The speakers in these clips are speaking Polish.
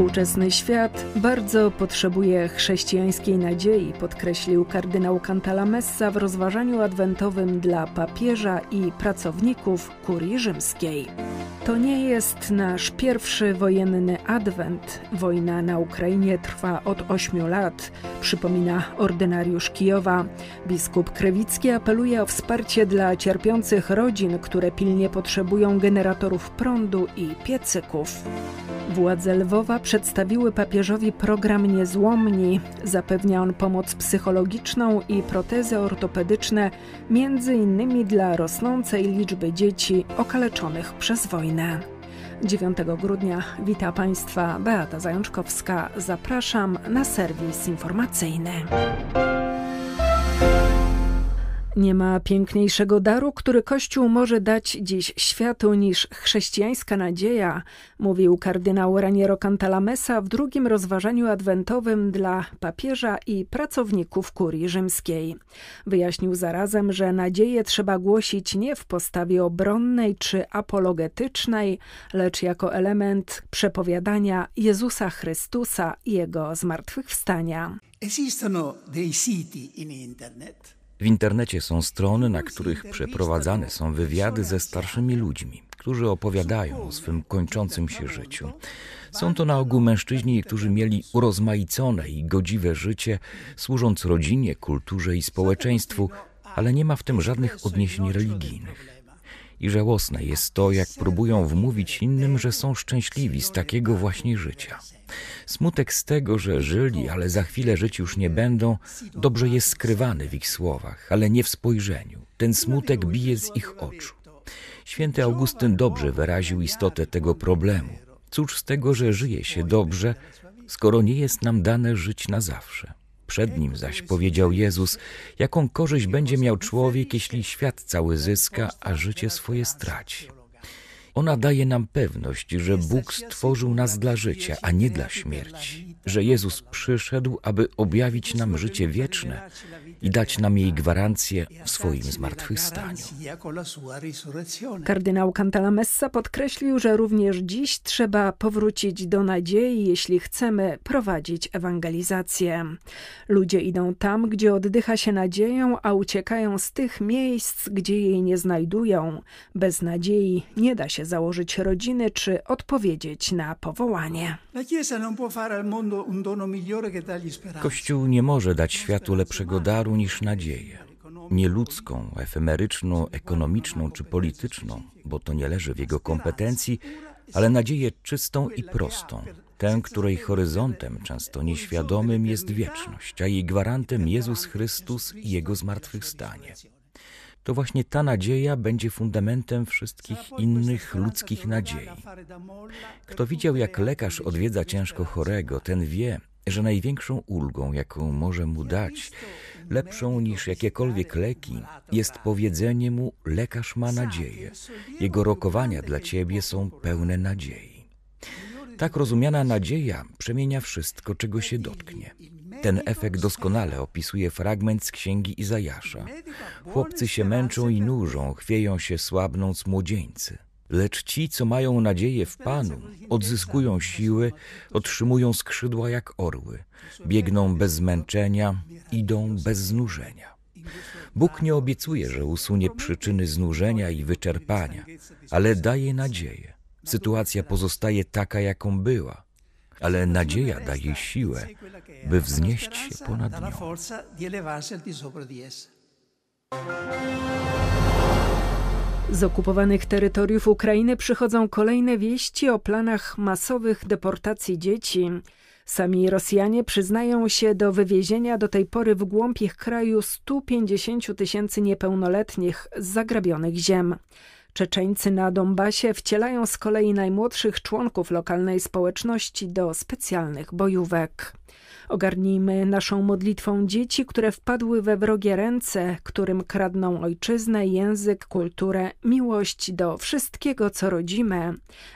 Współczesny świat bardzo potrzebuje chrześcijańskiej nadziei, podkreślił kardynał Cantalamessa w rozważaniu adwentowym dla papieża i pracowników kurii rzymskiej. To nie jest nasz pierwszy wojenny adwent. Wojna na Ukrainie trwa od ośmiu lat, przypomina ordynariusz Kijowa. Biskup Krewicki apeluje o wsparcie dla cierpiących rodzin, które pilnie potrzebują generatorów prądu i piecyków. Władze Lwowa przedstawiły papieżowi program Niezłomni. Zapewnia on pomoc psychologiczną i protezy ortopedyczne, między innymi dla rosnącej liczby dzieci okaleczonych przez wojnę. 9 grudnia wita Państwa Beata Zajączkowska. Zapraszam na serwis informacyjny. Nie ma piękniejszego daru, który Kościół może dać dziś światu niż chrześcijańska nadzieja, mówił kardynał Raniero Cantalamessa w drugim rozważaniu adwentowym dla papieża i pracowników kurii rzymskiej. Wyjaśnił zarazem, że nadzieję trzeba głosić nie w postawie obronnej czy apologetycznej, lecz jako element przepowiadania Jezusa Chrystusa i Jego zmartwychwstania. Esistono dei siti in internet w internecie są strony, na których przeprowadzane są wywiady ze starszymi ludźmi, którzy opowiadają o swym kończącym się życiu. Są to na ogół mężczyźni, którzy mieli urozmaicone i godziwe życie, służąc rodzinie, kulturze i społeczeństwu, ale nie ma w tym żadnych odniesień religijnych. I żałosne jest to, jak próbują wmówić innym, że są szczęśliwi z takiego właśnie życia. Smutek z tego, że żyli, ale za chwilę żyć już nie będą, dobrze jest skrywany w ich słowach, ale nie w spojrzeniu. Ten smutek bije z ich oczu. Święty Augustyn dobrze wyraził istotę tego problemu. Cóż z tego, że żyje się dobrze, skoro nie jest nam dane żyć na zawsze? Przed nim zaś powiedział Jezus, jaką korzyść będzie miał człowiek, jeśli świat cały zyska, a życie swoje straci. Ona daje nam pewność, że Bóg stworzył nas dla życia, a nie dla śmierci, że Jezus przyszedł, aby objawić nam życie wieczne i dać nam jej gwarancję w swoim zmartwychwstaniu. Kardynał Cantalamessa podkreślił, że również dziś trzeba powrócić do nadziei, jeśli chcemy prowadzić ewangelizację. Ludzie idą tam, gdzie oddycha się nadzieją, a uciekają z tych miejsc, gdzie jej nie znajdują. Bez nadziei nie da się założyć rodziny czy odpowiedzieć na powołanie. Kościół nie może dać światu lepszego daru niż nadzieję. Nie ludzką, efemeryczną, ekonomiczną czy polityczną, bo to nie leży w jego kompetencji, ale nadzieję czystą i prostą, tę, której horyzontem, często nieświadomym, jest wieczność, a jej gwarantem Jezus Chrystus i Jego zmartwychwstanie to właśnie ta nadzieja będzie fundamentem wszystkich innych ludzkich nadziei. Kto widział, jak lekarz odwiedza ciężko chorego, ten wie, że największą ulgą, jaką może mu dać, lepszą niż jakiekolwiek leki, jest powiedzenie mu: lekarz ma nadzieję. Jego rokowania dla ciebie są pełne nadziei. Tak rozumiana nadzieja przemienia wszystko, czego się dotknie. Ten efekt doskonale opisuje fragment z księgi Izajasza. Chłopcy się męczą i nużą, chwieją się słabnąc młodzieńcy. Lecz ci, co mają nadzieję w Panu, odzyskują siły, otrzymują skrzydła jak orły, biegną bez zmęczenia, idą bez znużenia. Bóg nie obiecuje, że usunie przyczyny znużenia i wyczerpania, ale daje nadzieję. Sytuacja pozostaje taka, jaką była ale nadzieja daje siłę, by wznieść się ponad nią. Z okupowanych terytoriów Ukrainy przychodzą kolejne wieści o planach masowych deportacji dzieci. Sami Rosjanie przyznają się do wywiezienia do tej pory w głąb ich kraju 150 tysięcy niepełnoletnich z zagrabionych ziem. Czeczeńcy na Donbasie wcielają z kolei najmłodszych członków lokalnej społeczności do specjalnych bojówek. Ogarnijmy naszą modlitwą dzieci, które wpadły we wrogie ręce, którym kradną ojczyznę, język, kulturę, miłość do wszystkiego, co rodzime,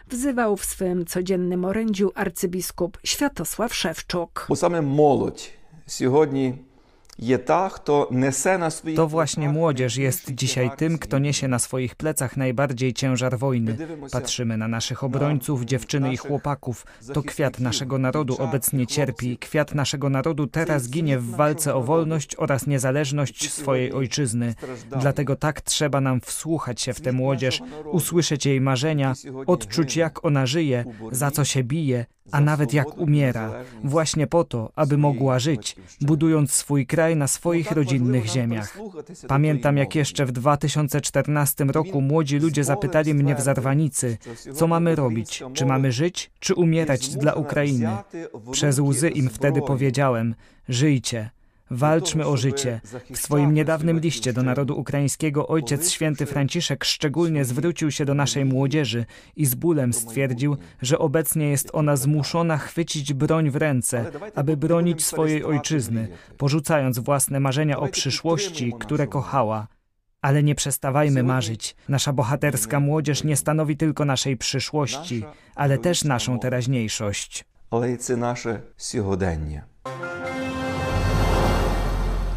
wzywał w swym codziennym orędziu arcybiskup Światosław Szewczuk. Bo same młodź, To właśnie młodzież jest dzisiaj tym, kto niesie na swoich plecach najbardziej ciężar wojny. Patrzymy na naszych obrońców, dziewczyny i chłopaków. To kwiat naszego narodu obecnie cierpi. Kwiat naszego narodu teraz ginie w walce o wolność oraz niezależność swojej ojczyzny. Dlatego tak trzeba nam wsłuchać się w tę młodzież, usłyszeć jej marzenia, odczuć jak ona żyje, za co się bije, a nawet jak umiera, właśnie po to, aby mogła żyć, budując swój kraj na swoich rodzinnych ziemiach. Pamiętam, jak jeszcze w 2014 roku młodzi ludzie zapytali mnie w Zarwanicy, co mamy robić, czy mamy żyć, czy umierać dla Ukrainy. Przez łzy im wtedy powiedziałem: żyjcie. Walczmy o życie. W swoim niedawnym liście do narodu ukraińskiego ojciec święty Franciszek szczególnie zwrócił się do naszej młodzieży i z bólem stwierdził, że obecnie jest ona zmuszona chwycić broń w ręce, aby bronić swojej ojczyzny, porzucając własne marzenia o przyszłości, które kochała. Ale nie przestawajmy marzyć. Nasza bohaterska młodzież nie stanowi tylko naszej przyszłości, ale też naszą teraźniejszość. Ale to nasze сьогодення.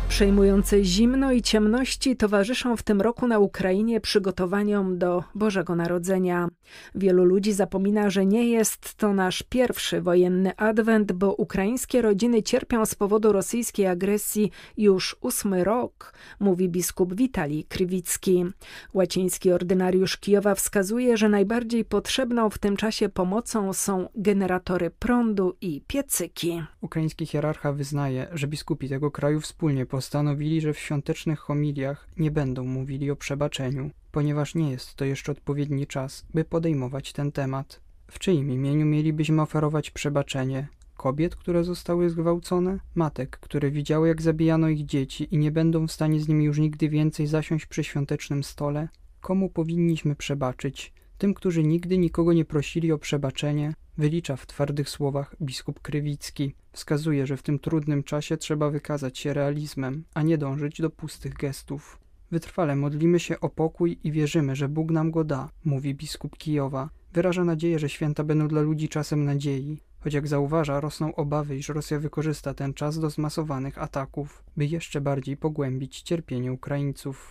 Przejmujące zimno i ciemności towarzyszą w tym roku na Ukrainie przygotowaniom do Bożego Narodzenia. Wielu ludzi zapomina, że nie jest to nasz pierwszy wojenny adwent, bo ukraińskie rodziny cierpią z powodu rosyjskiej agresji już ósmy rok, mówi biskup Witalij Krywicki. Łaciński ordynariusz Kijowa wskazuje, że najbardziej potrzebną w tym czasie pomocą są generatory prądu i piecyki. Ukraiński hierarcha wyznaje, że biskupi tego kraju wspólnie postanowili, że w świątecznych homiliach nie będą mówili o przebaczeniu, ponieważ nie jest to jeszcze odpowiedni czas, by podejmować ten temat. W czyim imieniu mielibyśmy oferować przebaczenie? Kobiet, które zostały zgwałcone? Matek, które widziały, jak zabijano ich dzieci i nie będą w stanie z nimi już nigdy więcej zasiąść przy świątecznym stole? Komu powinniśmy przebaczyć? Tym, którzy nigdy nikogo nie prosili o przebaczenie, wylicza w twardych słowach biskup Krywicki. Wskazuje, że w tym trudnym czasie trzeba wykazać się realizmem, a nie dążyć do pustych gestów. Wytrwale modlimy się o pokój i wierzymy, że Bóg nam go da, mówi biskup Kijowa. Wyraża nadzieję, że święta będą dla ludzi czasem nadziei, choć jak zauważa, rosną obawy, iż Rosja wykorzysta ten czas do zmasowanych ataków, by jeszcze bardziej pogłębić cierpienie Ukraińców.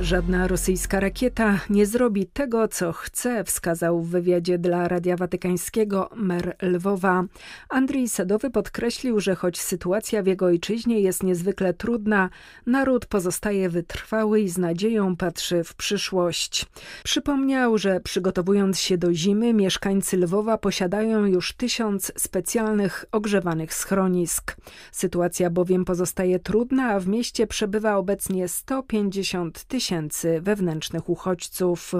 Żadna rosyjska rakieta nie zrobi tego, co chce, wskazał w wywiadzie dla Radia Watykańskiego mer Lwowa. Andrzej Sadowy podkreślił, że choć sytuacja w jego ojczyźnie jest niezwykle trudna, naród pozostaje wytrwały i z nadzieją patrzy w przyszłość. Przypomniał, że przygotowując się do zimy, mieszkańcy Lwowa posiadają już tysiąc specjalnych ogrzewanych schronisk. Sytuacja bowiem pozostaje trudna, a w mieście przebywa obecnie 150 tysięcy tysięcy wewnętrznych uchodźców.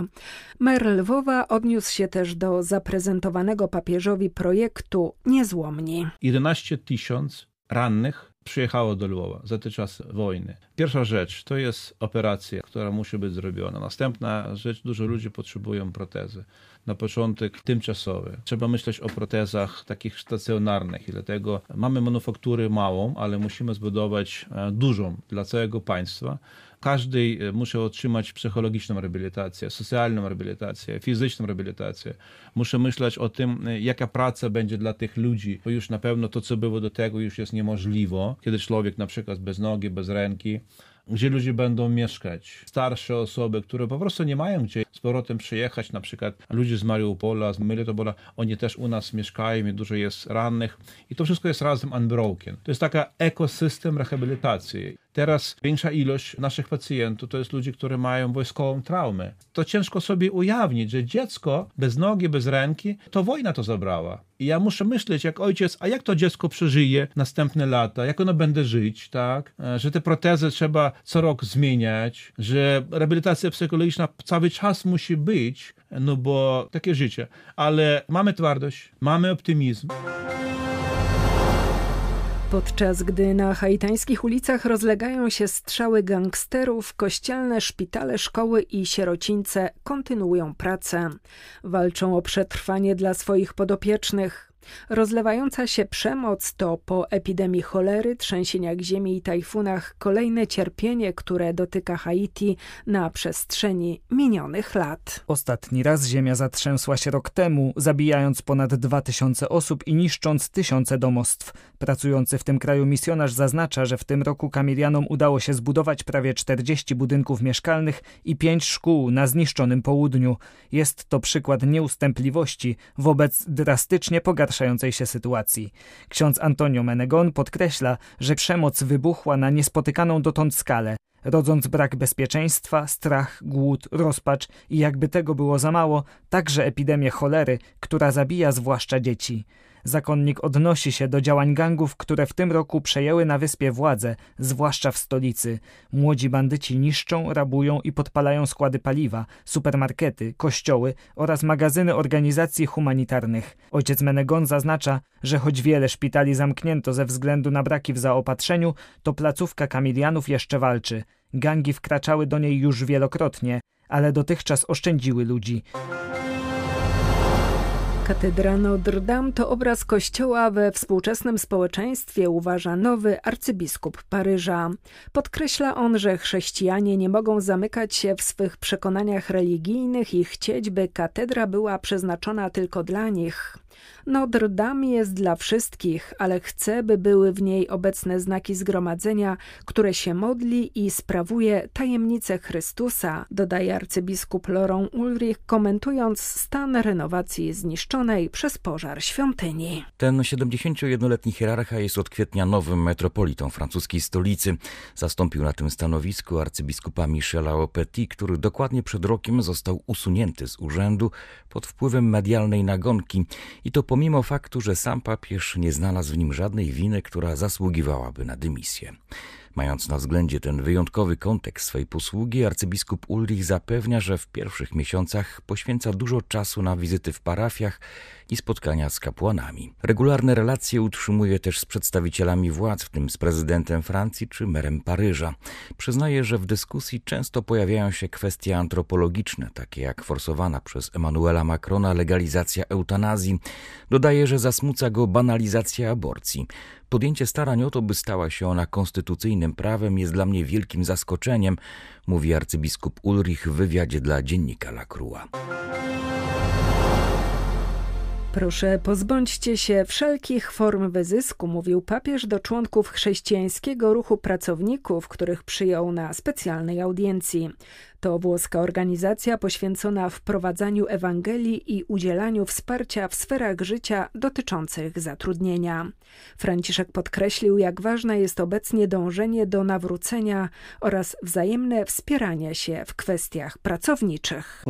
Mer Lwowa odniósł się też do zaprezentowanego papieżowi projektu Niezłomni. 11 tysięcy rannych przyjechało do Lwowa za ten czas wojny. Pierwsza rzecz to jest operacja, która musi być zrobiona. Następna rzecz, dużo ludzi potrzebują protezy. Na początek tymczasowe. Trzeba myśleć o protezach takich stacjonarnych i dlatego mamy manufakturę małą, ale musimy zbudować e, dużą dla całego państwa każdy e, musi otrzymać psychologiczną rehabilitację, socjalną rehabilitację, fizyczną rehabilitację. Muszę myśleć o tym, e, jaka praca będzie dla tych ludzi, bo już na pewno to, co było do tego, już jest niemożliwe, kiedy człowiek na przykład bez nogi, bez ręki, gdzie ludzie będą mieszkać. Starsze osoby, które po prostu nie mają gdzie z powrotem przyjechać, na przykład ludzie z Mariupola, z Melitopola, oni też u nas mieszkają i dużo jest rannych i to wszystko jest razem unbroken. To jest taka ekosystem rehabilitacji. Teraz większa ilość naszych pacjentów to jest ludzie, którzy mają wojskową traumę. To ciężko sobie ujawnić, że dziecko bez nogi, bez ręki, to wojna to zabrała. I ja muszę myśleć jak ojciec, a jak to dziecko przeżyje następne lata, jak ono będzie żyć, tak? E, że te protezy trzeba co rok zmieniać, że rehabilitacja psychologiczna cały czas musi być, no bo takie życie. Ale mamy twardość, mamy optymizm. Podczas gdy na haitańskich ulicach rozlegają się strzały gangsterów, kościelne szpitale, szkoły i sierocińce kontynuują pracę. Walczą o przetrwanie dla swoich podopiecznych. Rozlewająca się przemoc to po epidemii cholery, trzęsieniach ziemi i tajfunach kolejne cierpienie, które dotyka Haiti na przestrzeni minionych lat. Ostatni raz ziemia zatrzęsła się rok temu, zabijając ponad 2000 osób i niszcząc tysiące domostw. Pracujący w tym kraju misjonarz zaznacza, że w tym roku Kamilianom udało się zbudować prawie 40 budynków mieszkalnych i 5 szkół na zniszczonym południu. Jest to przykład nieustępliwości wobec drastycznie pogarszającej się sytuacji. Ksiądz Antonio Menegon podkreśla, że przemoc wybuchła na niespotykaną dotąd skalę rodząc brak bezpieczeństwa, strach, głód, rozpacz i jakby tego było za mało, także epidemię cholery, która zabija zwłaszcza dzieci. Zakonnik odnosi się do działań gangów, które w tym roku przejęły na wyspie władzę, zwłaszcza w stolicy. Młodzi bandyci niszczą, rabują i podpalają składy paliwa, supermarkety, kościoły oraz magazyny organizacji humanitarnych. Ojciec Menegon zaznacza, że choć wiele szpitali zamknięto ze względu na braki w zaopatrzeniu, to placówka Kamilianów jeszcze walczy. Gangi wkraczały do niej już wielokrotnie, ale dotychczas oszczędziły ludzi. Katedra Notre Dame to obraz kościoła we współczesnym społeczeństwie, uważa nowy arcybiskup Paryża. Podkreśla on, że chrześcijanie nie mogą zamykać się w swych przekonaniach religijnych i chcieć, by katedra była przeznaczona tylko dla nich. Notre Dame jest dla wszystkich, ale chce, by były w niej obecne znaki zgromadzenia, które się modli i sprawuje tajemnicę Chrystusa, dodaje arcybiskup Laurent Ulrich, komentując stan renowacji zniszczonej przez pożar świątyni. Ten 71-letni hierarcha jest od kwietnia nowym metropolitą francuskiej stolicy. Zastąpił na tym stanowisku arcybiskupa Michela Opetit, który dokładnie przed rokiem został usunięty z urzędu pod wpływem medialnej nagonki i to pomimo faktu, że sam papież nie znalazł w nim żadnej winy, która zasługiwałaby na dymisję. Mając na względzie ten wyjątkowy kontekst swej posługi, arcybiskup Ulrich zapewnia, że w pierwszych miesiącach poświęca dużo czasu na wizyty w parafiach i spotkania z kapłanami. Regularne relacje utrzymuje też z przedstawicielami władz, w tym z prezydentem Francji czy merem Paryża. Przyznaje, że w dyskusji często pojawiają się kwestie antropologiczne, takie jak forsowana przez Emmanuela Macrona legalizacja eutanazji. Dodaje, że zasmuca go banalizacja aborcji. Podjęcie starań o to, by stała się ona konstytucyjnym prawem, jest dla mnie wielkim zaskoczeniem, mówi arcybiskup Ulrich w wywiadzie dla dziennika La Croix. Proszę, pozbądźcie się wszelkich form wyzysku, mówił papież do członków chrześcijańskiego ruchu pracowników, których przyjął na specjalnej audiencji. To włoska organizacja poświęcona wprowadzaniu Ewangelii i udzielaniu wsparcia w sferach życia dotyczących zatrudnienia. Franciszek podkreślił, jak ważne jest obecnie dążenie do nawrócenia oraz wzajemne wspieranie się w kwestiach pracowniczych.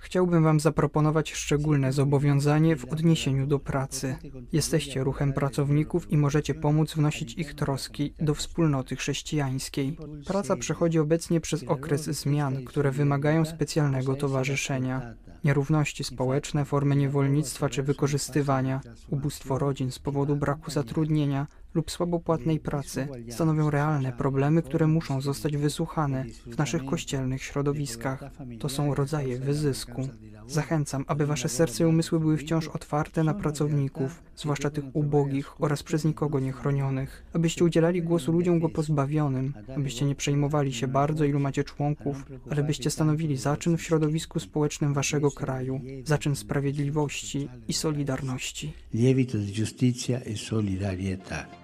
Chciałbym Wam zaproponować szczególne zobowiązanie w odniesieniu do pracy. Jesteście ruchem pracowników i możecie pomóc wnosić ich troski do wspólnoty chrześcijańskiej. Praca przechodzi obecnie przez okres zmian, które wymagają specjalnego towarzyszenia. Nierówności społeczne, formy niewolnictwa czy wykorzystywania, ubóstwo rodzin z powodu braku zatrudnienia, lub słabopłatnej pracy stanowią realne problemy, które muszą zostać wysłuchane w naszych kościelnych środowiskach. To są rodzaje wyzysku. Zachęcam, aby wasze serce i umysły były wciąż otwarte na pracowników, zwłaszcza tych ubogich oraz przez nikogo niechronionych, abyście udzielali głosu ludziom go pozbawionym, abyście nie przejmowali się bardzo, ilu macie członków, ale byście stanowili zaczyn w środowisku społecznym waszego kraju, zaczyn sprawiedliwości i solidarności. Lievito di giustizia e solidarietà.